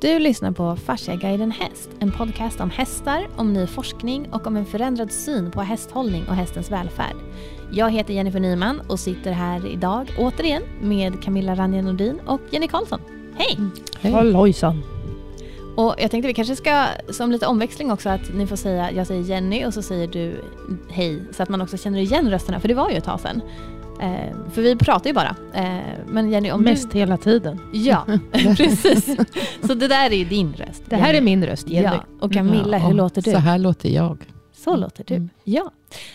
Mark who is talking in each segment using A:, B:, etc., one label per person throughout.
A: Du lyssnar på Fasciaguiden Häst, en podcast om hästar, om ny forskning och om en förändrad syn på hästhållning och hästens välfärd. Jag heter Jennifer Nyman och sitter här idag återigen med Camilla Ranje Nordin och Jenny Karlsson. Hej!
B: Hej. Hallojsan.
A: Och jag tänkte vi kanske ska, som lite omväxling också, att ni får säga, jag säger Jenny och så säger du hej, så att man också känner igen rösterna, för det var ju ett tag sedan. Eh, för vi pratar ju bara. Eh, men Jenny, om
B: Mest
A: du...
B: hela tiden.
A: Ja, precis. Så det där är ju din röst.
B: Det här
A: Jenny.
B: är min röst, Jenny.
A: Ja. Och Camilla, hur
C: Ja,
A: låter du?
C: Så här låter jag.
A: Så låter du.
C: Mm.
A: Ja.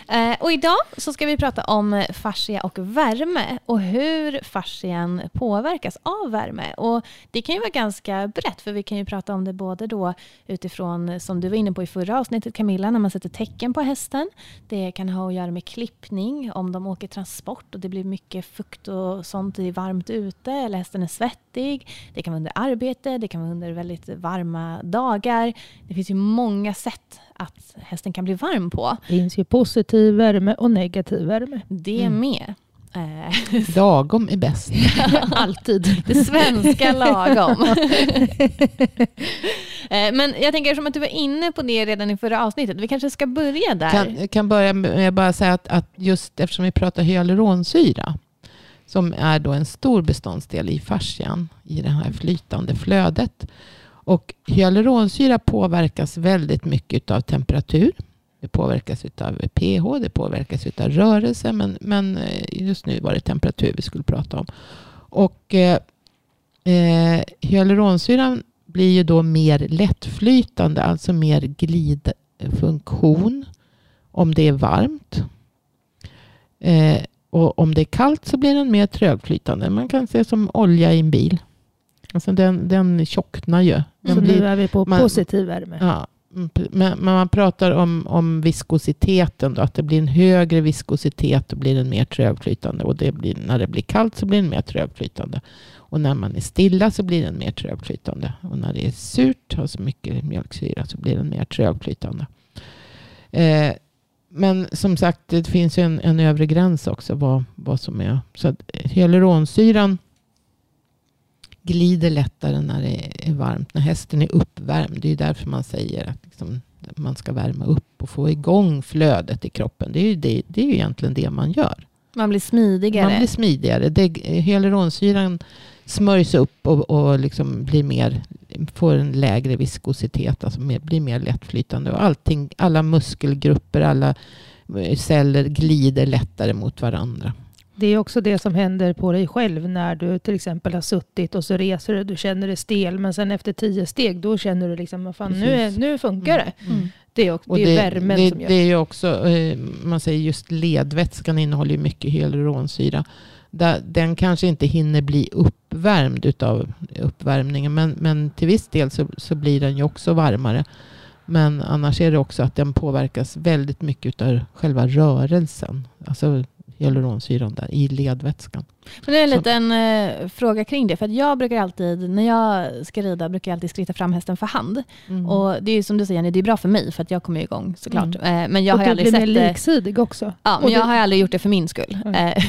A: Eh, och idag så ska vi prata om fascia och värme och hur fascian påverkas av värme. Och det kan ju vara ganska brett för vi kan ju prata om det både då utifrån, som du var inne på i förra avsnittet Camilla, när man sätter tecken på hästen. Det kan ha att göra med klippning, om de åker transport och det blir mycket fukt och sånt, det är varmt ute eller hästen är svettig. Det kan vara under arbete, det kan vara under väldigt varma dagar. Det finns ju många sätt att hästen kan bli varm på.
B: Det finns ju positiv värme och negativ värme.
A: Det
C: Mm.
A: med. Eh,
C: Lagom är bäst.
B: Alltid.
A: det svenska lagom. Eh, Men jag tänker som att du var inne på det redan i förra avsnittet. Vi kanske ska börja där.
C: Kan, jag kan börja med att bara säga att, att just eftersom vi pratar hyaluronsyra som är då en stor beståndsdel i fascian i det här flytande flödet. Och hyaluronsyra påverkas väldigt mycket av temperatur. Det påverkas av pH, det påverkas av rörelse, men, men eh, just nu var det temperatur vi skulle prata om. Och eh, eh, hyaluronsyran blir ju då mer lättflytande, alltså mer glidfunktion om det är varmt. Eh, och om det är kallt så blir den mer trögflytande. Man kan se som olja i en bil. Alltså den, den tjocknar ju. Den
B: Så
C: blir,
B: nu är vi på
C: man-
B: positiv värme.
C: ja, Mm, men, man pratar om, om viskositeten. Då, att det blir en högre viskositet och blir den mer trögflytande. Och det blir, när det blir kallt så blir den mer trögflytande. Och när man är stilla så blir den mer trögflytande. Och när det är surt, har så mycket mjölksyra, så blir den mer trögflytande. Eh, men som sagt, det finns ju en, en övre gräns också vad, vad som är. Så att hyaluronsyran glider lättare när det är varmt. När hästen är uppvärmd. Det är därför man säger att liksom, man ska värma upp och få igång flödet i kroppen. Det är ju, det, det är ju egentligen det man gör.
A: Man blir smidigare.
C: Man blir smidigare. Det, hyaluronsyran smörjs upp och, och liksom blir mer, får en lägre viskositet. Alltså mer, blir mer lättflytande. Och allting, alla muskelgrupper, alla eh, celler glider lättare mot varandra.
B: Det är också det som händer på dig själv när du till exempel har suttit och så reser du. Du känner dig stel men sen efter tio steg då känner du liksom fan, nu, är, nu funkar det.
A: Mm.
B: Det är, också,
C: Och
B: det är värmen
C: det,
B: som gör
C: det är ju också, eh, man säger just ledvätskan innehåller ju mycket hyaluronsyra. Den kanske inte hinner bli uppvärmd utav uppvärmningen. Men, men till viss del så, så blir den ju också varmare. Men annars är det också att den påverkas väldigt mycket av själva rörelsen. Alltså hyaluronsyran där i ledvätskan.
A: Men det är en
C: Så-
A: liten eh, fråga kring det. För att jag brukar alltid, när jag ska rida, brukar jag alltid skritta fram hästen för hand.
C: Mm.
A: Och det är som du säger, Jenny, det är bra för mig för att jag kommer igång såklart.
C: Mm.
A: Eh, men jag
B: och
A: har
B: du
A: aldrig
B: blir mer
A: sett det.
B: liksidig också.
A: Ja,
B: Och
A: men jag
B: det-
A: har aldrig gjort det för min skull.
B: Mm.
A: Eh,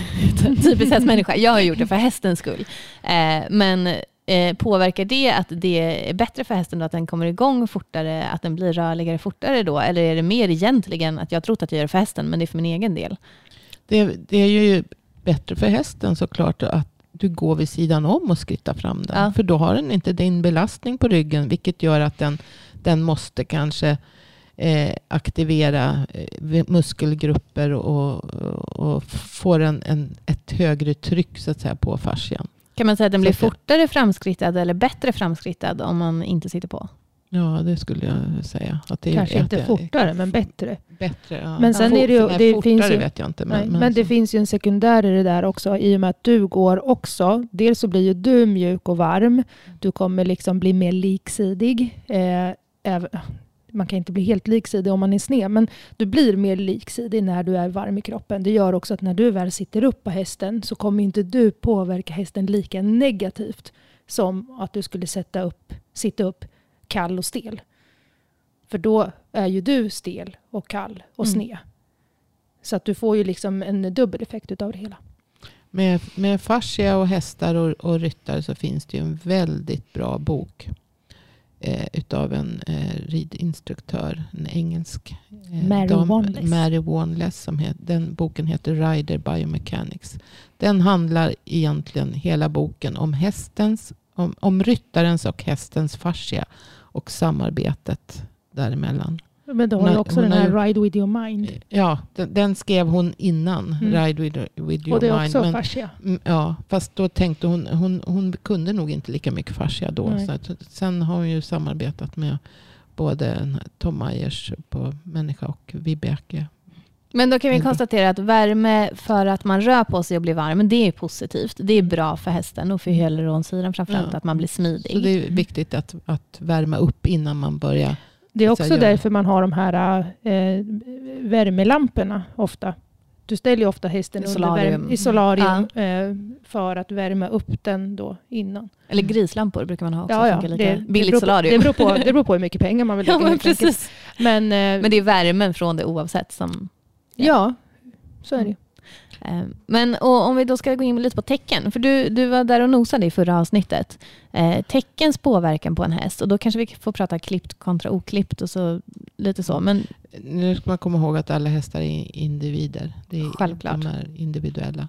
A: Typiskt hästmänniska. Jag har gjort det för hästens skull. Eh, men eh, påverkar det att det är bättre för hästen då att den kommer igång fortare, att den blir rörligare fortare då? Eller är det mer egentligen att jag har trott att jag gör det för hästen, men det är för min egen del?
C: Det, det är ju bättre för hästen såklart att du går vid sidan om och skrittar fram den.
A: Ja.
C: För då har den inte din belastning på ryggen. Vilket gör att den, den måste kanske eh, aktivera eh, muskelgrupper och, och får en, en, ett högre tryck så att säga, på fascian.
A: Kan man säga att den blir fortare framskrittad eller bättre framskrittad om man inte sitter på?
C: Ja, det skulle jag säga. Att det
B: Kanske
C: är,
B: inte
C: att det är
B: fortare men bättre.
C: Bättre. Ja.
B: Men sen
C: Ja,
B: är det ju-
C: nej,
B: det
C: fortare
B: finns ju-
C: vet jag inte.
B: Men,
C: Men,
B: men,
C: men
B: det finns ju en sekundär i det där också. I och med att du går också. Dels så blir ju du mjuk och varm. Du kommer liksom bli mer liksidig. Eh, man kan inte bli helt liksidig om man är sned. Men du blir mer liksidig när du är varm i kroppen. Det gör också att när du väl sitter upp på hästen så kommer inte du påverka hästen lika negativt. Som att du skulle sätta upp, sitta upp kall och stel. För då är ju du stel och kall och
A: Mm.
B: sned. Så att du får ju liksom en dubbel effekt utav det hela.
C: Med, med fascia och hästar och, och ryttare så finns det ju en väldigt bra bok eh, utav en eh, ridinstruktör, en engelsk. Eh,
B: Mary
C: dam-
B: Wanless.
C: Mary Wanless. Som het, den boken heter Rider Biomechanics. Den handlar egentligen hela boken om hästens, om, om ryttarens och hästens fascia och samarbetet däremellan.
B: Men du har
C: Hon
B: också
C: hon
B: den här
C: ju-
B: Ride with your mind.
C: Ja, den, den skrev hon innan
B: Mm.
C: Ride with, with your
B: Och det är
C: mind.
B: också
C: men-
B: fascia.
C: Mm, Ja, fast då tänkte hon, hon, hon kunde nog inte lika mycket fascia då. Att, sen har hon ju samarbetat med både Tom Myers på människa och Vibeke.
A: Men då kan vi
C: Mm.
A: konstatera att värme för att man rör på sig och blir varm, det är positivt. Det är bra för hästen och för hyaluronsyran framförallt,
C: Ja.
A: att man blir smidig.
C: Så det är viktigt att, att värma upp innan man börjar.
B: Det är
C: Så
B: också därför man har de här eh, värmelamporna ofta. Du ställer ju ofta hästen
A: I
B: under
A: solarium.
B: värme, i solarium eh, för att värma upp den då innan.
A: Eller grislampor brukar man ha också.
B: Ja, ja, det, det,
A: Billigt
B: beror på,
A: solarium.
B: det, beror på, det beror på hur mycket pengar man vill
A: ja,
B: lägga
A: men
B: enkelt.
A: precis.
B: Men, eh,
A: Men det är värmen från det oavsett som...
B: ja, så är det ju.
A: Eh, Men och om vi då ska gå in lite på tecken, för du, du var där och nosade i förra avsnittet. Eh, teckens påverkan på en häst, och då kanske vi får prata klippt kontra oklippt och så lite så. Men
C: Nu ska man komma ihåg att alla hästar är individer. Det är,
A: Självklart.
C: De är individuella.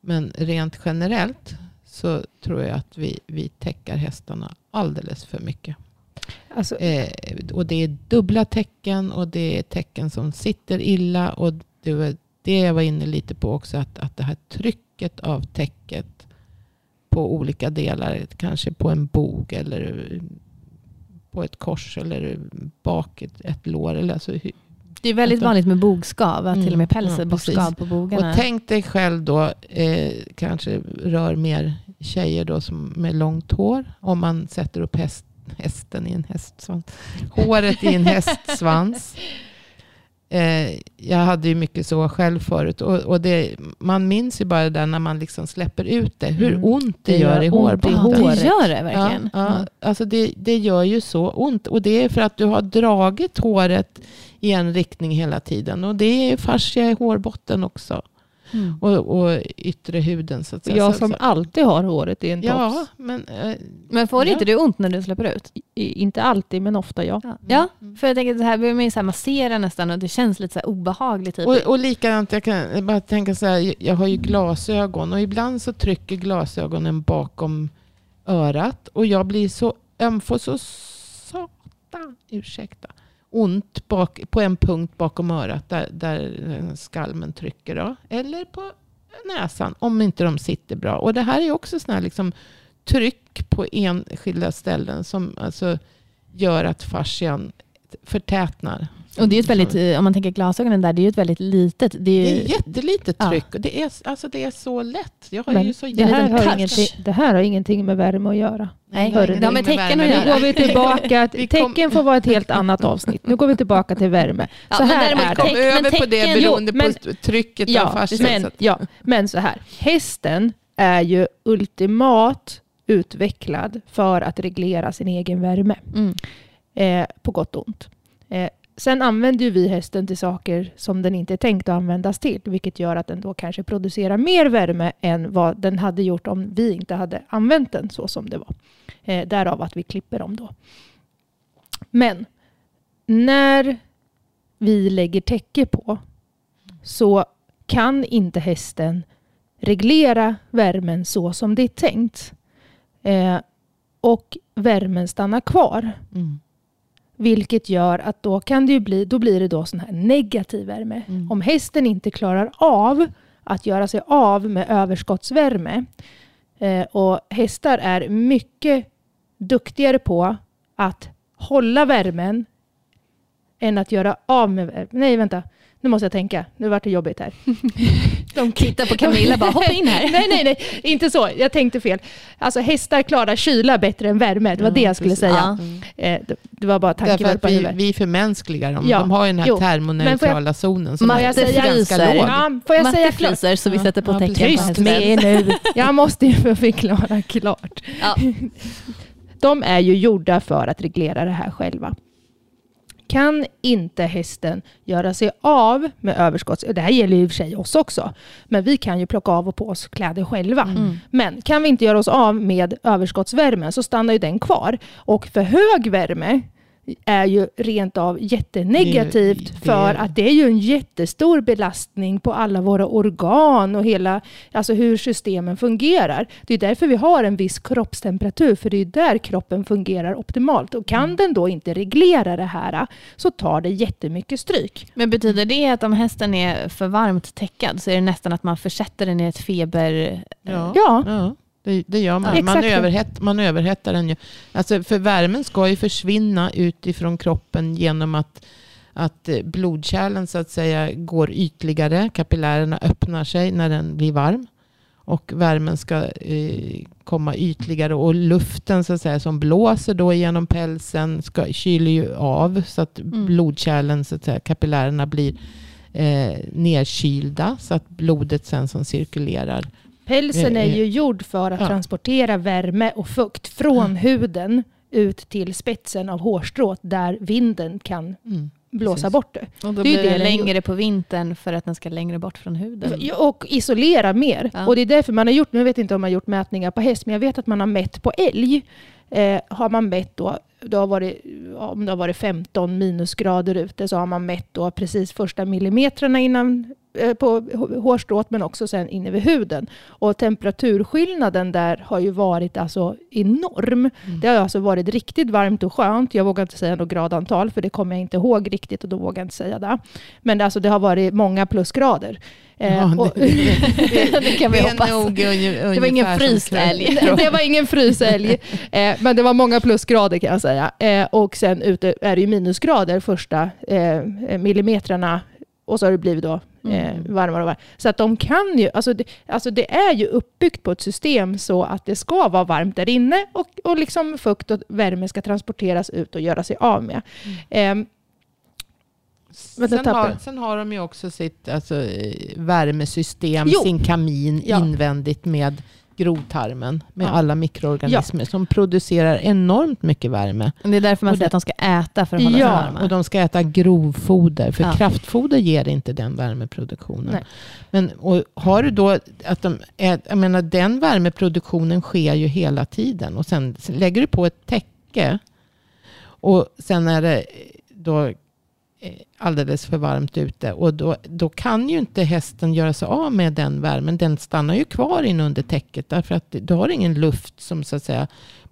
C: Men rent generellt så tror jag att vi, vi täcker hästarna alldeles för mycket.
B: Alltså,
C: Eh, och det är dubbla tecken och det är tecken som sitter illa. Och det var det jag var inne lite på också. Att, att det här trycket av täcket på olika delar. Kanske på en bog eller på ett kors eller bak ett, ett lår. Eller alltså,
A: det är väldigt vanligt med bogskav,
C: Mm,
A: till och med pälsen
C: ja,
A: blir
C: precis.
A: skav på bogarna.
C: och tänk dig själv då, eh, kanske rör mer tjejer då som med långt hår. Om man sätter upp häst, hästen i en hästsvans. Håret i en hästsvans. Eh, jag hade ju mycket så själv förut. Och, och det, man minns ju bara det där när man liksom släpper ut det. Hur
B: Mm.
C: ont det,
B: Det
C: gör i
B: gör i
C: hårbotten.
A: det gör det verkligen.
C: Ja, ja, alltså det, det gör ju så ont. Och det är för att du har dragit håret i en riktning hela tiden. Och det är fascia i hårbotten också.
A: Mm.
C: Och, och yttre huden så att säga.
B: jag som alltid har håret i en
C: Ja,
B: tofs.
C: men... Eh,
A: Men får
C: Ja.
A: inte du ont när du släpper ut?
B: I, inte alltid, men ofta ja.
A: Ja, ja
C: Mm.
A: för jag tänker att det här behöver man ju så här massera nästan och det känns lite så här obehagligt. Typ.
C: och, och likadant, jag kan bara tänka så här, jag har ju glasögon och ibland så trycker glasögonen bakom örat och jag blir så öm, får så satan, ursäkta, ont bak, på en punkt bakom örat där, där skalmen trycker. Då. Eller på näsan om inte de sitter bra. Och det här är också sådana här liksom tryck på enskilda ställen som alltså gör att fascian förtätnar
A: och det är ett väldigt, eh, om man tänker glasögonen där, det är ju ett väldigt litet. Det är
C: Det är jättelitet
A: Ja.
C: tryck. Och det, är, alltså det är så lätt. Jag har
B: Men
C: ju så
B: det, här har ingenting, det här har ingenting med värme att göra.
A: Nej,
B: Hörru,
A: det har med
C: med
A: tecken
C: värme
A: att
B: Nu
A: göra.
B: går vi tillbaka.
C: Vi kom-
B: Tecken får vara ett helt annat avsnitt. Nu går vi tillbaka till värme.
A: Ja,
B: så
A: men
B: här
A: däremot
B: är
C: Kom
B: det.
A: Men
C: över på det beroende
B: Jo, men-
C: på trycket av
B: Ja,
C: fascian.
B: men, ja, men så här. Hästen är ju ultimat utvecklad för att reglera sin egen värme.
A: Mm.
B: Eh, på gott och ont. Eh, sen använder ju vi hästen till saker som den inte är tänkt att användas till. Vilket gör att den då kanske producerar mer värme än vad den hade gjort om vi inte hade använt den så som det var. Eh, därav att vi klipper dem då. Men när vi lägger täcke på så kan inte hästen reglera värmen så som det är tänkt. Eh, och värmen stannar kvar.
C: Mm.
B: Vilket gör att då kan det ju bli, då blir det då sån här negativ värme.
C: Mm.
B: Om hästen inte klarar av att göra sig av med överskottsvärme eh, och hästar är mycket duktigare på att hålla värmen än att göra av med värmen. Nej, vänta. Nu måste jag tänka. Nu vart det jobbigt här.
A: De tittar på Camilla bara, hoppa in här.
B: nej, nej, nej. Inte så. Jag tänkte fel. Alltså hästar klarar kyla bättre än värme. Det var det jag skulle
C: precis.
B: säga.
C: Mm.
B: Eh, det, var bara
C: Därför
B: tanken
C: att
B: på
C: vi,
B: huvudet.
C: vi förmänskligar dem.
B: Ja,
C: De har ju den här
B: jo.
C: termoneutrala zonen som är
A: säger
C: ganska låg.
B: Ja, får jag
A: Matte
B: säga klart?
A: fryser så vi
C: Ja,
A: sätter på
C: ja,
A: tecken
B: Tyst med nu. Jag måste ju få förklara klart.
A: Ja.
B: De är ju gjorda för att reglera det här själva. Kan inte hästen göra sig av med överskotts... Det här gäller ju i och för sig oss också. Men vi kan ju plocka av och på oss kläder själva.
A: Mm.
B: Men kan vi inte göra oss av med överskottsvärmen så stannar ju den kvar. Och för hög värme är ju rent av jättenegativt
C: Det- det-
B: för att det är ju en jättestor belastning på alla våra organ och hela, alltså hur systemen fungerar. Det är därför vi har en viss kroppstemperatur, för det är där kroppen fungerar optimalt. Och kan den då inte reglera det här så tar det jättemycket stryk.
A: Men betyder det att om hästen är för varmt täckad så är det nästan att man försätter den i ett feber...
C: Ja.
B: Ja,
C: Ja, det, det gör man.
B: Ja,
C: Man, överhett, man överhettar den ju. Alltså för värmen ska ju försvinna utifrån kroppen genom att, att eh, blodkärlen så att säga går ytligare. Kapillärerna öppnar sig när den blir varm. Och värmen ska eh, komma ytligare och luften så att säga, som blåser då genom pälsen ska, kyler ju av så att
A: Mm.
C: blodkärlen, så att säga, kapillärerna blir eh, nedkylda så att blodet sen som cirkulerar
B: pälsen är
C: Eh,
B: ju gjord för att
C: ja.
B: transportera värme och fukt från huden ut till spetsen av hårstrået där vinden kan
C: Mm.
B: blåsa
C: Precis.
B: bort det.
A: Och då blir
B: det
A: längre på vintern för att den ska längre bort från huden.
B: Och isolera mer.
A: Ja.
B: Och det är därför man har gjort, nu vet jag inte om man har gjort mätningar på häst, men jag vet att man har mätt på älg. Eh, har man mätt då, det har varit, om det har varit 15 minusgrader ute så har man mätt då precis första millimetrarna innan eh, på hå- hårstrået men också sen inne vid huden. Och temperaturskillnaden där har ju varit alltså enorm.
C: Mm.
B: Det har alltså varit riktigt varmt och skönt. Jag vågar inte säga något gradantal för det kommer jag inte ihåg riktigt och då vågar jag inte säga det. Men det, alltså, det har varit många plusgrader. Eh,
C: Ja,
B: och-
C: det,
A: Det kan vi
C: det
A: hoppas.
C: nog
A: Det var ingen
C: ungefär som
A: fryst
C: kropp-
A: älg.
C: kropp-
B: det var ingen frysälg, eh, men det var många plusgrader kan jag säga. Eh, och sen ute är det ju minusgrader första eh, millimetrarna och så har det blivit då eh,
C: Mm.
B: varmare och varmare. Så att de kan ju, alltså det, alltså det är ju uppbyggt på ett system så att det ska vara varmt där inne och, och liksom fukt och värme ska transporteras ut och göra sig av med.
C: Mm.
B: Eh,
C: Sen har, sen har de ju också sitt alltså, eh, värmesystem,
B: Jo.
C: sin kamin
B: Ja.
C: invändigt med grovtarmen. Med
B: Ja.
C: alla mikroorganismer som producerar enormt mycket värme.
A: Det är därför man
C: Och
A: säger
C: det-
A: att de ska äta för att hålla sig
B: Ja,
A: varma.
C: Och de ska äta grovfoder. För
A: Ja.
C: kraftfoder ger inte den värmeproduktionen.
B: Nej.
C: Men och har du då att de ä- jag menar, den värmeproduktionen sker ju hela tiden. Och sen lägger du på ett täcke. Och sen är det då alldeles för varmt ute. Och då, då kan ju inte hästen göra sig av med den värmen. Den stannar ju kvar in under täcket. Därför att du har ingen luft som så att säga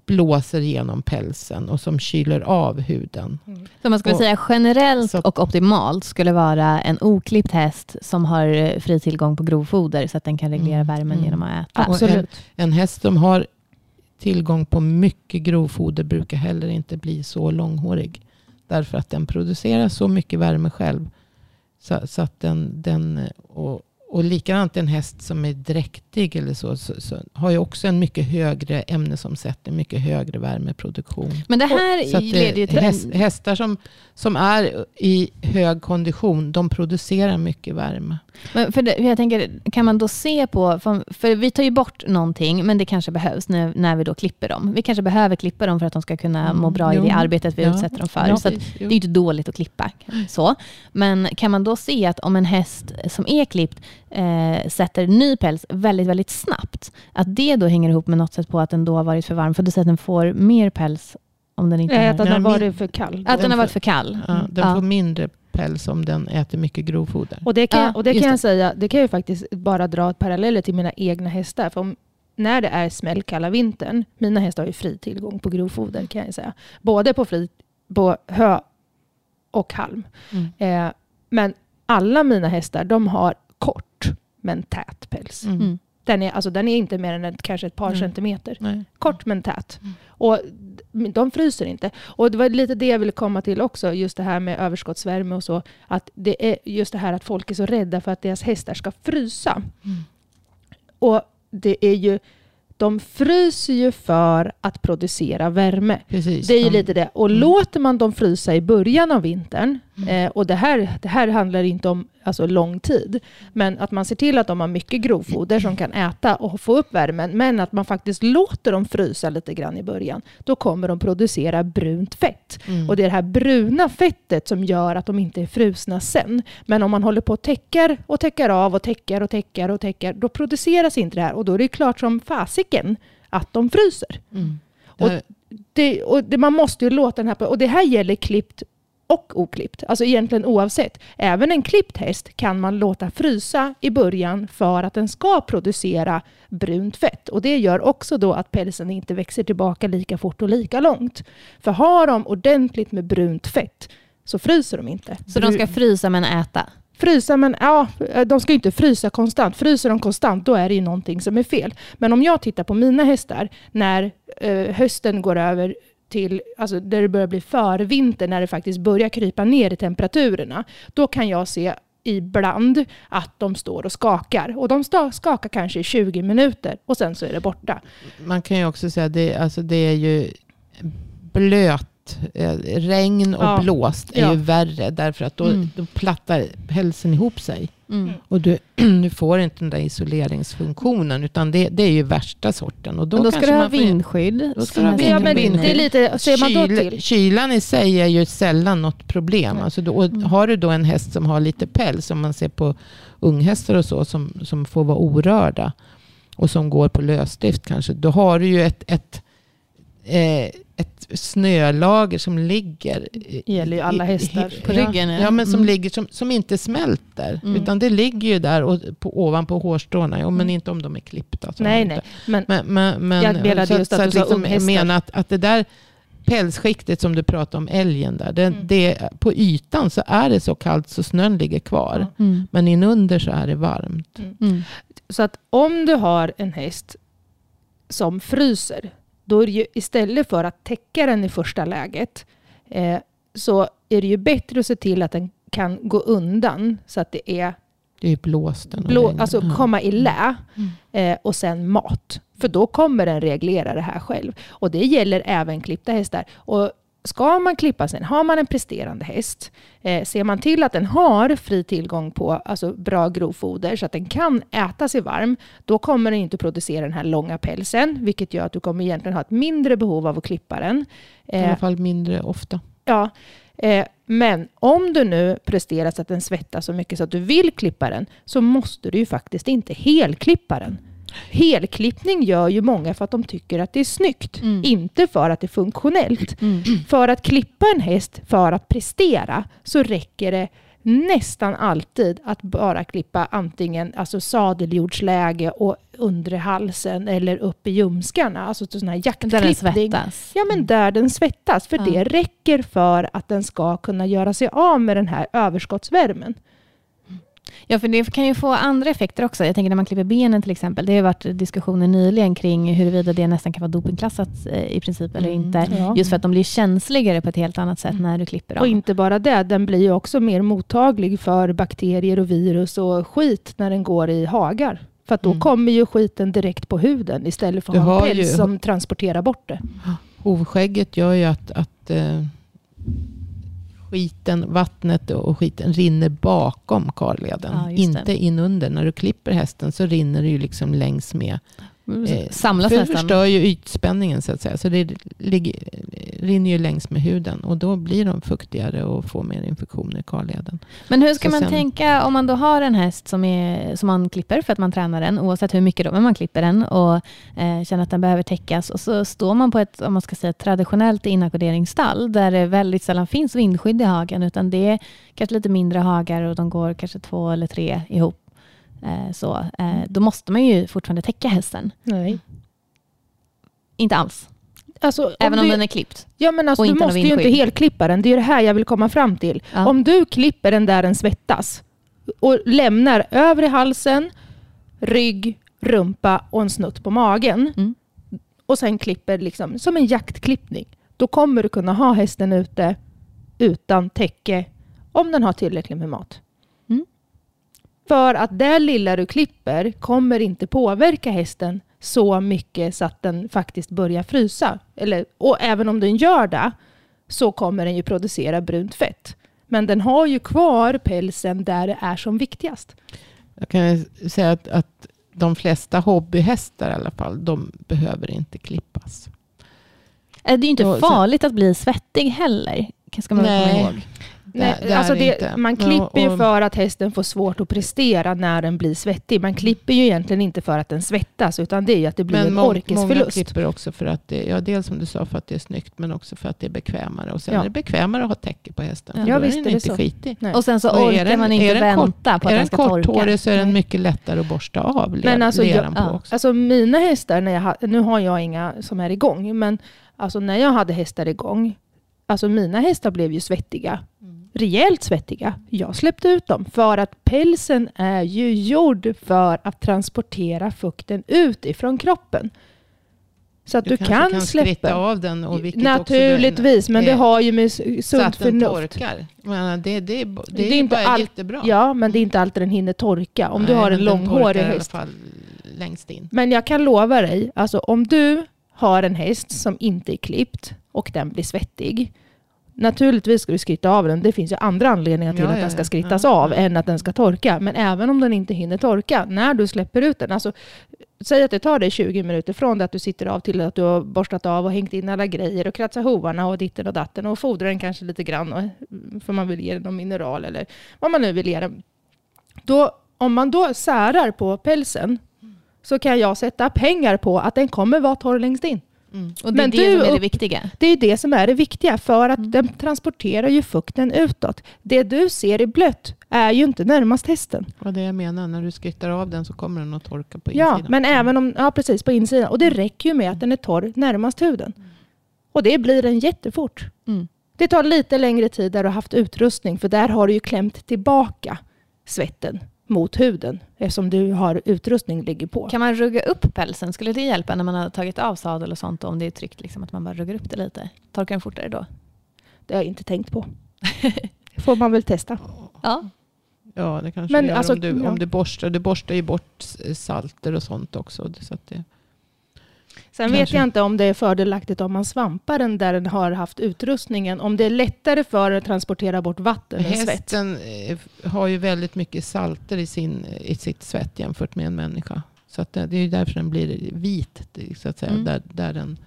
C: blåser genom pälsen och som kyler av huden.
A: Så man skulle
C: Och-
A: säga generellt
C: så-
A: och optimalt skulle vara en oklippt häst som har eh, fri tillgång på grovfoder så att den kan reglera
C: Mm,
A: värmen
C: mm.
A: genom att äta.
B: Absolut.
C: En häst som har tillgång på mycket grovfoder brukar heller inte bli så långhårig. Därför att den producerar så mycket värme själv. Så, så att den, den och, och likadant en häst som är dräktig eller så, så, så har ju också en mycket högre ämnesomsättning, mycket högre värmeproduktion.
A: Men det här
C: Så
A: leder ju till...
C: häst, hästar som, som är i hög kondition, de producerar mycket värme.
A: Men för det, för jag tänker, kan man då se på, för, för vi tar ju bort någonting, men det kanske behövs när, när vi då klipper dem. Vi kanske behöver klippa dem för att de ska kunna
C: Mm,
A: må bra i
C: jo.
A: det arbetet vi
C: Ja.
A: utsätter dem för.
C: Ja,
A: så att, det är ju inte dåligt att klippa. Så. Men kan man då se att om en häst som är klippt eh, sätter ny päls väldigt, väldigt snabbt, att det då hänger ihop med något sätt på att den då har varit för varm, för du säger att den får mer päls om den inte
B: Nej,
A: har...
B: att den har varit för kall.
A: Att den
C: den
A: har varit för kall.
C: Ja, den
A: Ja.
C: får mindre päls om den äter mycket grovfoder.
B: Och det kan,
A: Ja,
B: och det kan
A: det.
B: jag säga, det kan jag faktiskt bara dra paralleller till mina egna hästar. För om, när det är smällkalla vintern, mina hästar har ju fri tillgång på grovfoder kan jag säga. Både på, fri, på hö och halm.
C: Mm.
B: Eh, men alla mina hästar, de har kort men tät päls.
C: Mm.
B: Den, är, alltså, den är inte mer än ett, kanske ett par
C: Mm.
B: centimeter.
C: Nej.
B: Kort men tät.
C: Mm.
B: Och de fryser inte. Och det var lite det jag ville komma till också, just det här med överskottsvärme och så. Att det är just det här att folk är så rädda för att deras hästar ska frysa.
C: Mm.
B: Och det är ju, de fryser ju för att producera värme.
C: Precis.
B: Det är ju lite det. Och
C: Mm.
B: låter man dem frysa i början av vintern Eh, och det här, det här handlar inte om alltså, lång tid. Men att man ser till att de har mycket grovfoder som kan äta och få upp värmen. Men att man faktiskt låter dem frysa lite grann i början. Då kommer de producera brunt fett.
C: Mm.
B: Och det är det här bruna fettet som gör att de inte är frusna sen. Men om man håller på och täcker och täcker av och täcker och täcker och täcker, då produceras inte det här. Och då är det klart som fasiken att de fryser.
C: Mm.
B: Och
C: Det-
B: det, och det, man måste ju låta den här... Och det här gäller klippt och oklippt. Alltså egentligen oavsett. Även en klippt häst kan man låta frysa i början för att den ska producera brunt fett. Och det gör också då att pälsen inte växer tillbaka lika fort och lika långt. För har de ordentligt med brunt fett så fryser de inte.
A: Så de ska frysa men äta?
B: Frysa, men ja, de ska ju inte frysa konstant. Fryser de konstant, då är det ju någonting som är fel. Men om jag tittar på mina hästar, när eh, hösten går över till, alltså där det börjar bli förvinter, när det faktiskt börjar krypa ner i temperaturerna, då kan jag se ibland att de står och skakar. Och de skakar kanske i 20 minuter och sen så är det borta.
C: Man kan ju också säga att det, alltså det är ju blöt. eh, Regn och
B: Ja.
C: blåst är
B: Ja.
C: ju värre därför att då,
A: Mm.
C: då plattar pälsen ihop sig.
A: Mm.
C: Och du, du får inte den där isoleringsfunktionen utan det, det är ju värsta sorten. Och då,
A: Men då ska du ha vindskydd.
C: Då ska du ha
A: som
C: vind-
B: Ja, men
C: vind-
B: det är lite, ser man då
C: Kyl-
B: till?
C: Kylan i sig är ju sällan något problem. Alltså då,
A: Mm.
C: Har du då en häst som har lite päls, som man ser på unghästar och så, som, som får vara orörda och som går på lösdrift kanske, då har du ju ett, ett, eh, ett snölager som ligger i-
B: gäller ju alla
C: i- i-
B: hästar.
A: På ryggen,
C: Ja, men som
A: Mm.
C: ligger som, som inte smälter.
A: Mm.
C: Utan det ligger ju där och, på, ovanpå hårstråna. Ja, men
B: Mm.
C: inte om de är klippta. så
B: Nej, nej. Men
C: Men, men, men,
B: Jag menade
C: så,
B: just att
C: så
B: du sa
C: liksom, menar att, att det där pälsskiktet som du pratade om, älgen där, det,
B: Mm.
C: det, på ytan så är det så kallt så snön ligger kvar.
A: Mm.
C: Men inunder så är det varmt.
A: Mm.
B: Så att om du har en häst som fryser, då är det ju istället för att täcka den i första läget, eh, så är det ju bättre att se till att den kan gå undan så att det är
C: Det är blåsten.
B: blå, alltså komma i lä
A: Mm.
B: eh, och sen mat. För då kommer den reglera det här själv. Och det gäller även klippta hästar. Och ska man klippa sen, har man en presterande häst, eh, ser man till att den har fri tillgång på alltså, bra grovfoder så att den kan äta sig varm, då kommer den inte producera den här långa pälsen, vilket gör att du kommer egentligen ha ett mindre behov av att klippa den.
C: I
B: Eh,
C: alla fall mindre ofta.
B: Ja, eh, men om du nu presterar så att den svettas så mycket så att du vill klippa den, så måste du ju faktiskt inte helklippa den. Helklippning gör ju många för att de tycker att det är snyggt,
A: Mm.
B: inte för att det är funktionellt.
A: Mm.
B: För att klippa en häst för att prestera så räcker det nästan alltid att bara klippa antingen alltså sadeljordsläge och undre halsen eller upp i ljumskarna, alltså sån här
A: Där den
B: jaktklippning.
A: svettas.
B: Ja, men där den svettas. För
A: Ja.
B: det räcker för att den ska kunna göra sig av med den här överskottsvärmen.
A: Ja, för det kan ju få andra effekter också. Jag tänker när man klipper benen till exempel. Det har ju varit diskussioner nyligen kring huruvida det nästan kan vara dopingklassat eh, i princip eller
C: Mm.
A: inte.
B: Ja.
A: Just för att de blir känsligare på ett helt annat sätt
B: Mm.
A: när du klipper dem.
B: Och inte bara det, den blir ju också mer mottaglig för bakterier och virus och skit när den går i hagar. För att då
C: Mm.
B: kommer ju skiten direkt på huden istället för att ha en päls
C: ju-
B: som transporterar bort det.
C: Hovskägget gör ju att, att eh, skiten, vattnet och skiten rinner bakom karleden.
A: Ja,
C: inte inunder. När du klipper hästen så rinner det ju liksom längs med. Eh,
A: Samlas
C: för det förstör ju ytspänningen så att säga. Så det ligger, rinner ju längs med huden. Och då blir de fuktigare och får mer infektioner i karleden.
A: Men hur ska
C: Så
A: man
C: sen-
A: tänka om man då har en häst som, är, som man klipper för att man tränar den, oavsett hur mycket då, men man klipper den och eh, känner att den behöver täckas och så står man på ett om man ska säga, traditionellt inackorderingsstall där det väldigt sällan finns vindskydd i hagen utan det är kanske lite mindre hagar och de går kanske två eller tre ihop. Eh, så, eh, då måste man ju fortfarande täcka hästen.
B: Nej.
A: Inte alls,
B: Alltså, om
A: även om
B: du,
A: den är klippt.
B: ja, men alltså, du måste ju inte helklippa den. Det är det här jag vill komma fram till.
A: Ja.
B: Om du klipper den där den svettas och lämnar övre halsen, rygg, rumpa och en snutt på magen
A: Mm.
B: och sen klipper liksom, som en jaktklippning, då kommer du kunna ha hästen ute utan täcke om den har tillräckligt med mat. För att det lilla du klipper kommer inte påverka hästen så mycket så att den faktiskt börjar frysa. Eller, och även om den gör det så kommer den ju producera brunt fett. Men den har ju kvar pälsen där det är som viktigast.
C: Jag kan ju säga att, att de flesta hobbyhästar i alla fall, de behöver inte klippas.
A: Eh, Det är ju inte farligt att bli svettig heller. Ska man väl komma
C: Nej.
A: ihåg.
B: Nej,
C: det är
B: alltså
C: det
B: man klipper ju för att hästen får svårt att prestera när den blir svettig. Man klipper ju egentligen inte för att den svettas, utan det är ju att det blir en
C: må- många
B: orkesförlust.
C: klipper också för att det, ja, dels som du sa för att det är snyggt, men också för att det är bekvämare. Och sen
B: Ja.
C: är det bekvämare att ha täcke på hästen.
A: Ja,
C: för då
B: visst
C: är
B: är
C: den
B: det
C: inte
B: så.
C: skitig.
B: Nej.
A: Och sen så
C: Och är
A: orkar
C: den-
A: man
C: är
A: inte
C: den kort-
A: vänta på att
C: är
A: den
C: den
A: ska torka.
C: korthårig så är den mycket lättare att borsta av led,
B: Men alltså,
C: leden
B: jag-
C: på också.
B: Alltså mina hästar, när jag nu har jag inga som är igång, men alltså när jag hade hästar igång, alltså mina hästar blev ju svettiga. Rejält svettiga. Jag släppte ut dem för att pälsen är ju gjord för att transportera fukten ut ifrån kroppen. Så att du,
C: kanske
B: kan,
C: kan
B: släppa.
C: av den. Och
B: Naturligtvis, men det har ju med s-
C: så
B: sunt
C: att den
B: förnuft.
C: torkar. Men det, det, är, det,
B: Det är
C: är
B: inte
C: bara
B: all-
C: jättebra.
B: Ja, men det är inte alltid den hinner torka. Om du
C: Nej,
B: har en
C: den
B: långhårig
C: i alla
B: häst.
C: fall längst in.
B: Men jag kan lova dig, alltså om du har en häst som inte är klippt och den blir svettig. Naturligtvis ska du skritta av den. Det finns ju andra anledningar till
C: Ja,
B: att den ska skrittas
C: Ja,
B: av
C: ja.
B: än att den ska torka. Men även om den inte hinner torka, när du släpper ut den. Alltså, säg att det tar dig 20 minuter från det att du sitter av till att du har borstat av och hängt in alla grejer och kratsat hovarna och ditten och datten och fodrar den kanske lite grann och, för man vill ge den någon mineral eller vad man nu vill ge den. Då, om man då särar på pälsen så kan jag sätta pengar på att den kommer vara torr längst in.
C: Mm.
A: Och det är
B: Men
A: det
B: du
A: som är det viktiga.
B: Det är det som är det viktiga, för att
A: Mm.
B: den transporterar ju fukten utåt. Det du ser i blött är ju inte närmast hästen.
C: Vad det jag menar, när du skrittar av den så kommer den att torka på
B: Ja,
C: insidan.
B: men även om, ja precis, på insidan. Och det räcker ju med att den är torr närmast huden. Och det blir den jättefort.
A: Mm.
B: Det tar lite längre tid där du har haft utrustning, för där har du ju klämt tillbaka svetten mot huden, eftersom du har utrustning ligger på.
A: Kan man rugga upp pälsen? Skulle det hjälpa när man har tagit av sadel och sånt? Om det är tryckt, liksom, att man bara ruggar upp det lite? Torkar den fortare då?
B: Det har jag inte tänkt på. Det får man väl testa.
A: Ja.
C: Ja, det kanske
B: Men
C: gör
B: alltså,
C: om, du, om du borstar. Du borstar ju bort salter och sånt också. Så att det,
B: Sen vet
C: Kanske.
B: jag inte om det är fördelaktigt om man svampar den där den har haft utrustningen. Om det är lättare för att transportera bort vatten än svett.
C: hästen eh, har ju väldigt mycket salter i, sin, i sitt svett jämfört med en människa. Så att det, det är ju därför den blir vit, så att säga.
A: Mm.
C: Där, där, den,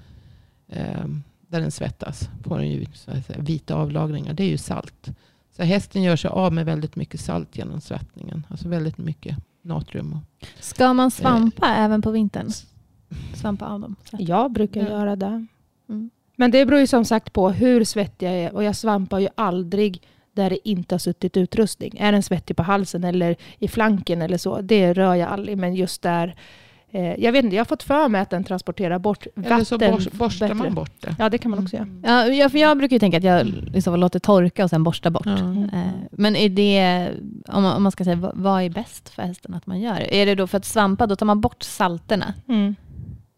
C: eh, där den svettas får den ju så att säga, vita avlagringar. Det är ju salt. Så hästen gör sig av med väldigt mycket salt genom svettningen. Alltså väldigt mycket natrium. Och,
A: Ska man svampa även på vintern? Svampa av dem? Så.
B: Jag brukar
C: Ja.
B: göra det.
A: Mm.
B: Men det beror ju som sagt på hur svettig jag är. Och jag svampar ju aldrig där det inte har suttit utrustning. Är den svettig på halsen eller i flanken eller så, det rör jag aldrig. Men just där, eh, jag vet inte, jag har fått för mig att den transporterar bort vatten
C: eller så bors, borstar
B: bättre.
C: man bort det.
B: Ja, det kan man också göra.
A: Ja, jag, för jag brukar ju tänka att jag liksom låter torka och sen borsta bort.
C: Ja.
A: Eh, Men är det, om man, om man ska säga, vad- vad är bäst för hästen att man gör? Är det då för att svampa, då tar man bort salterna?
B: Mm.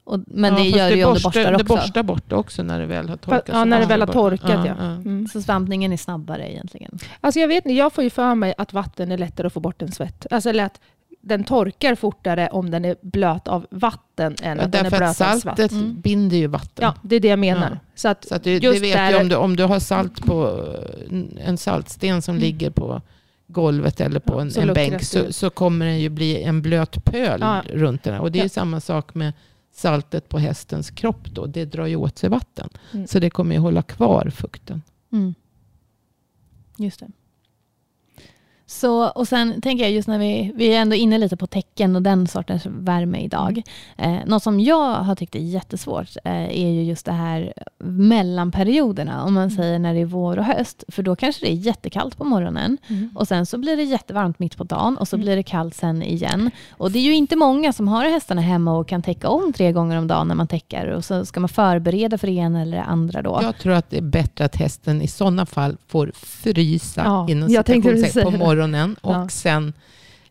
A: Och, men
C: Ja,
A: det gör du ju om du borstar
C: Det
A: också.
C: borstar bort det också när det väl har torkat.
B: ja,
C: så
B: när det väl har torkat, ja.
C: ja.
B: Mm.
A: Så svampningen är snabbare egentligen.
B: Alltså jag vet inte, jag får ju för mig att vatten är lättare att få bort än svett. Alltså eller att den torkar fortare om den är blöt av vatten än
C: Ja,
B: att den är blöt av svett.
C: saltet
A: Mm.
C: binder ju vatten.
B: Ja, det är det jag menar.
C: Ja.
B: Så att,
C: Så att det, det
B: Just
C: vet
B: där-
C: du om, du om du har salt på en saltsten som
B: Mm.
C: ligger på golvet eller på
B: Ja,
C: en,
B: så
C: en bänk
B: det
C: så, så kommer den ju bli en blöt pöl
B: Ja.
C: runt den. här. Och det är
B: Ja.
C: ju samma sak med saltet på hästens kropp då. Det drar ju åt sig vatten.
B: Mm.
C: Så det kommer ju hålla kvar fukten.
A: Mm. Just det. Så, och sen tänker jag just när vi, vi är ändå inne lite på tecken och den sortens värme idag. Eh, något som jag har tyckt är jättesvårt eh, är ju just det här mellanperioderna. Om man
B: Mm.
A: säger när det är vår och höst. För då kanske det är jättekallt på morgonen. Och sen så blir det jättevarmt mitt på dagen och så
B: Mm.
A: blir det kallt sen igen. Och det är ju inte många som har hästarna hemma och kan täcka om tre gånger om dagen när man täcker. Och så ska man förbereda för det ena eller det andra då.
C: Jag tror att det är bättre att hästen i sådana fall får frysa
B: Ja,
C: inom
B: jag
C: på
B: det.
C: Morgonen. Och
B: Ja.
C: sen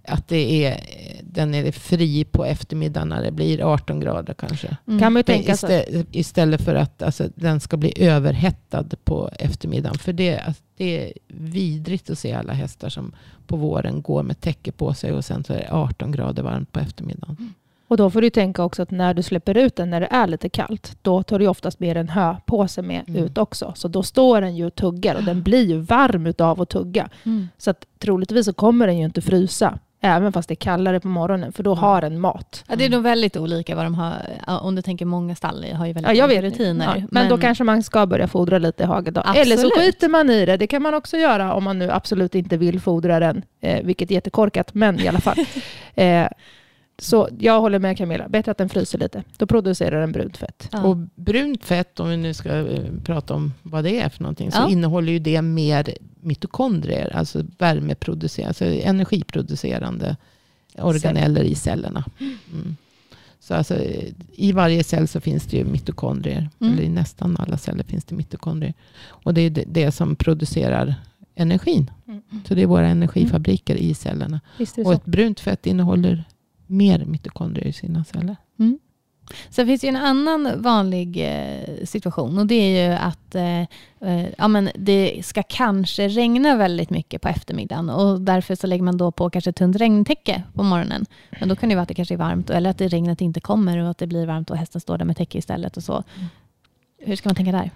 C: att det är, den är fri på eftermiddagen när det blir 18 grader kanske.
A: Mm.
B: Kan man tänka sig.
C: istä- istället för att alltså, den ska bli överhettad på eftermiddagen. För det, alltså, det är vidrigt att se alla hästar som på våren går med täcke på sig och sen så är det 18 grader varmt på eftermiddagen.
B: Och då får du tänka också att när du släpper ut den när det är lite kallt, då tar du oftast med en höpåse med
C: Mm.
B: ut också. Så då står den ju och tuggar och den blir ju varm utav att tugga.
A: Mm.
B: Så att troligtvis så kommer den ju inte frysa, även fast det är kallare på morgonen, för då har den mat.
A: Ja, det är nog väldigt olika vad de har. Om du tänker många stall har ju väldigt
B: Ja,
A: olika rutiner.
B: Ja, men, då kanske man ska börja fodra lite i hagen då.
A: Absolut.
B: Eller så skiter man i det. Det kan man också göra om man nu absolut inte vill fodra den, eh, vilket är jättekorkat, men i alla fall. eh, så jag håller med Camilla, bättre att den fryser lite. Då producerar den brunt fett.
A: Ja.
C: Och brunt fett, om vi nu ska eh, prata om vad det är för någonting, så
A: Ja.
C: innehåller ju det mer mitokondrier, alltså värmeproducerande, alltså energiproducerande organeller i cellerna. Mm. Så alltså, i varje cell så finns det ju mitokondrier,
A: Mm.
C: eller i nästan alla celler finns det mitokondrier. Och det är det, det som producerar energin.
B: Mm.
C: Så det är våra energifabriker i cellerna. Och ett brunt fett innehåller mer mitokondrier i sina celler.
A: Sen finns det ju en annan vanlig eh, situation och det är ju att eh, eh, ja, men det ska kanske regna väldigt mycket på eftermiddagen och därför så lägger man då på kanske ett tunt regntäcke på morgonen. Men då kan det vara att det kanske är varmt eller att det regnet inte kommer och att det blir varmt och hästen står där med täcke istället och så. Hur ska man tänka där?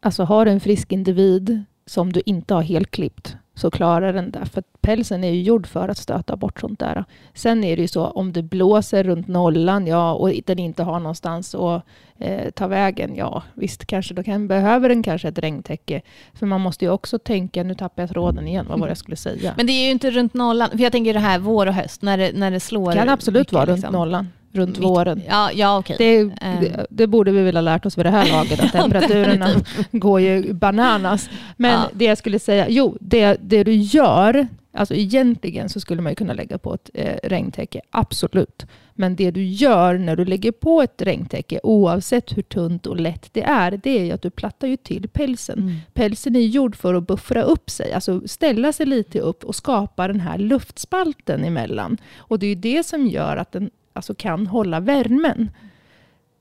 B: Alltså har du en frisk individ som du inte har helt klippt så klarar den det. För pälsen är ju gjord för att stöta bort sånt där. Sen är det ju så om det blåser runt nollan ja, och den inte har någonstans att eh, ta vägen. Ja visst, kanske då kan, behöver den kanske ett regntäcke. För man måste ju också tänka, nu tappar jag tråden igen, vad var det jag skulle säga?
A: Men det är ju inte runt nollan, för jag tänker det här vår och höst när det, när det slår.
B: det kan absolut
A: mycket,
B: vara runt
A: liksom.
B: nollan, runt
A: Mitt-
B: våren.
A: Ja, ja.
B: Det,
A: Ehm.
B: det, det borde vi väl ha lärt oss vid det här laget, att temperaturerna går ju bananas. Men
A: Ja.
B: det jag skulle säga, jo, det, det du gör, alltså egentligen så skulle man ju kunna lägga på ett eh, regntäcke, absolut. Men det du gör när du lägger på ett regntäcke, oavsett hur tunt och lätt det är, det är ju att du plattar ju till pälsen.
A: Mm.
B: Pälsen är gjord för att buffra upp sig, alltså ställa sig lite upp och skapa den här luftspalten emellan. Och det är ju det som gör att den alltså, kan hålla värmen.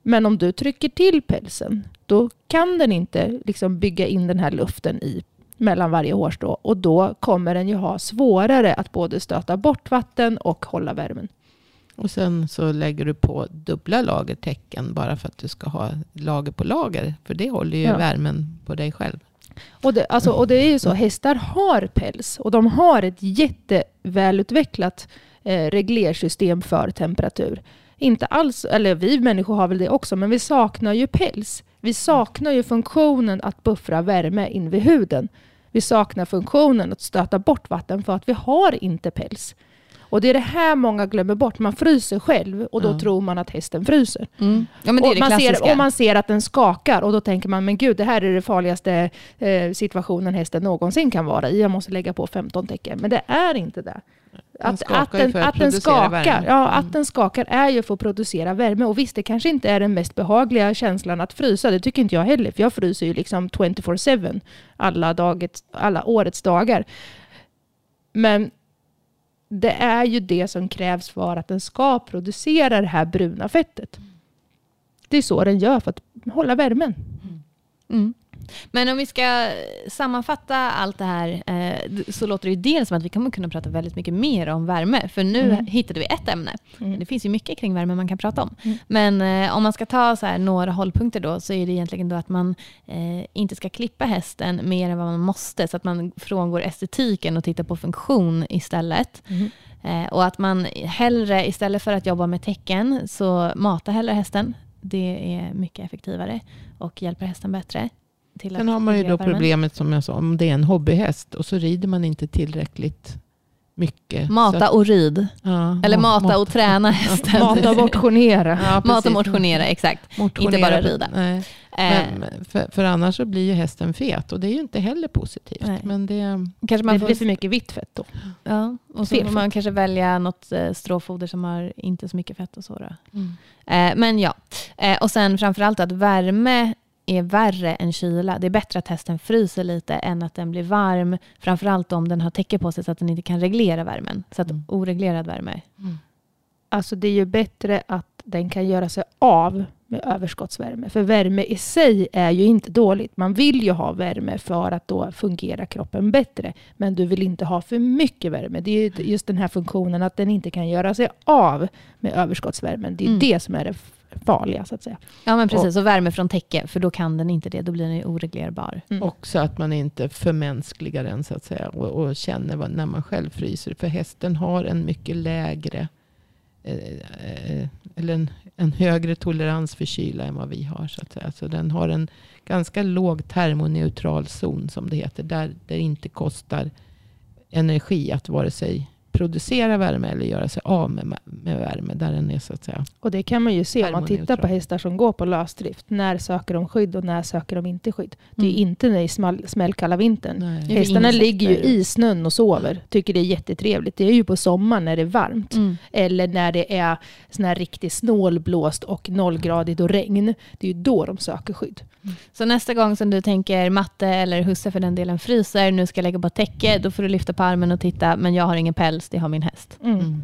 B: Men om du trycker till pälsen, då kan den inte liksom bygga in den här luften i mellan varje hårstrå och då kommer den ju ha svårare att både stöta bort vatten och hålla värmen.
C: Och sen så lägger du på dubbla lager täcken bara för att du ska ha lager på lager. För det håller ju
B: Ja.
C: värmen på dig själv.
B: Och det, alltså, och det är ju så, hästar har päls och de har ett jättevälutvecklat reglersystem för temperatur. Inte alls, eller vi människor har väl det också, men vi saknar ju päls. Vi saknar ju funktionen att buffra värme in vid huden. Vi saknar funktionen att stöta bort vatten för att vi har inte päls. Och det är det här många glömmer bort. Man fryser själv och då
C: Ja.
B: tror man att hästen fryser.
A: Mm. Ja, det är
B: och,
A: det
B: man ser, och man ser att den skakar och då tänker man, men gud, det här är det farligaste eh, situationen hästen någonsin kan vara i. Jag måste lägga på 15 tecken. Men det är inte det.
C: Den
B: Att, att, den,
C: att
B: att den skakar,
C: värme.
B: ja,
C: Mm.
B: att den skakar är ju för att producera värme. Och visst, det kanske inte är den mest behagliga känslan att frysa. Det tycker inte jag heller, för jag fryser ju liksom 24-7 alla, dagets, alla årets dagar. Men det är ju det som krävs för att den ska producera det här bruna fettet. Det är så den gör för att hålla värmen.
A: Mm. Men om vi ska sammanfatta allt det här eh, så låter det ju dels som att vi kommer kunna prata väldigt mycket mer om värme. För nu
B: Mm.
A: hittade vi ett ämne.
B: Mm.
A: Det finns ju mycket kring värme man kan prata om.
B: Mm.
A: Men eh, om man ska ta så några hållpunkter då så är det egentligen då att man eh, inte ska klippa hästen mer än vad man måste. Så att man frångår estetiken och tittar på funktion istället.
B: Mm.
A: Och att man hellre, istället för att jobba med tecken, så mata hellre hästen. Det är mycket effektivare och hjälper hästen bättre. Till
C: Sen
A: att
C: har man ju då
A: värmen.
C: problemet som jag sa, om det är en hobbyhäst och så rider man inte tillräckligt mycket.
A: Mata
C: att-
A: och rid.
C: ja,
A: Eller
C: ma-
A: mata och träna hästen.
B: Mata och motionera.
C: Ja,
A: Mata och motionera, exakt.
C: Motionera.
A: Inte bara rida.
C: Nej.
A: Eh,
C: Men, för, för annars så blir ju hästen fet och det är ju inte heller positivt.
A: Nej.
C: Men det,
A: kanske
B: Det
A: man får,
B: blir för mycket vitt fett då.
A: ja, och så får man kanske välja något eh, stråfoder som har inte så mycket fett och så. Då.
C: mm.
A: Eh, men ja, eh, och sen framförallt att värme är värre än kyla. Det är bättre att hästen fryser lite än att den blir varm. Framförallt om den har täcke på sig så att den inte kan reglera värmen. Så att
C: Mm.
A: oreglerad värme.
C: Mm.
B: Alltså det är ju bättre att den kan göra sig av med överskottsvärme. För värme i sig är ju inte dåligt. Man vill ju ha värme för att då fungerar kroppen bättre. Men du vill inte ha för mycket värme. Det är ju just den här funktionen att den inte kan göra sig av med överskottsvärmen. Det är
A: Mm.
B: det som är det farliga så att säga.
A: Ja men precis, och värme från täcke, för då kan den inte det. Då blir den ju oreglerbar.
B: Mm.
C: Också att man inte förmänskligar den så att säga. Och, och känner vad, när man själv fryser. För hästen har en mycket lägre. Eh, eh, eller en, en högre tolerans för kyla än vad vi har. Så att säga. Så den har en ganska låg termoneutral zon som det heter. Där det inte kostar energi att vare sig producera värme eller göra sig av med, med värme. Där den är så att säga.
B: Och det kan man ju se om man tittar på hästar som går på lösdrift. När söker de skydd och när söker de inte skydd? Det är
A: Mm.
B: inte när det är smällkalla vintern.
C: Nej.
B: Hästarna ligger ju i snön och sover. Tycker det är jättetrevligt. Det är ju på sommaren när det är varmt.
A: Mm.
B: Eller när det är sån här riktigt snålblåst och nollgradigt och regn. Det är ju då de söker skydd.
A: Så nästa gång som du tänker matte eller husse för den delen fryser, nu ska jag lägga på täcke, då får du lyfta på armen och titta, men jag har ingen päls, det har min häst.
B: Mm.
C: Mm.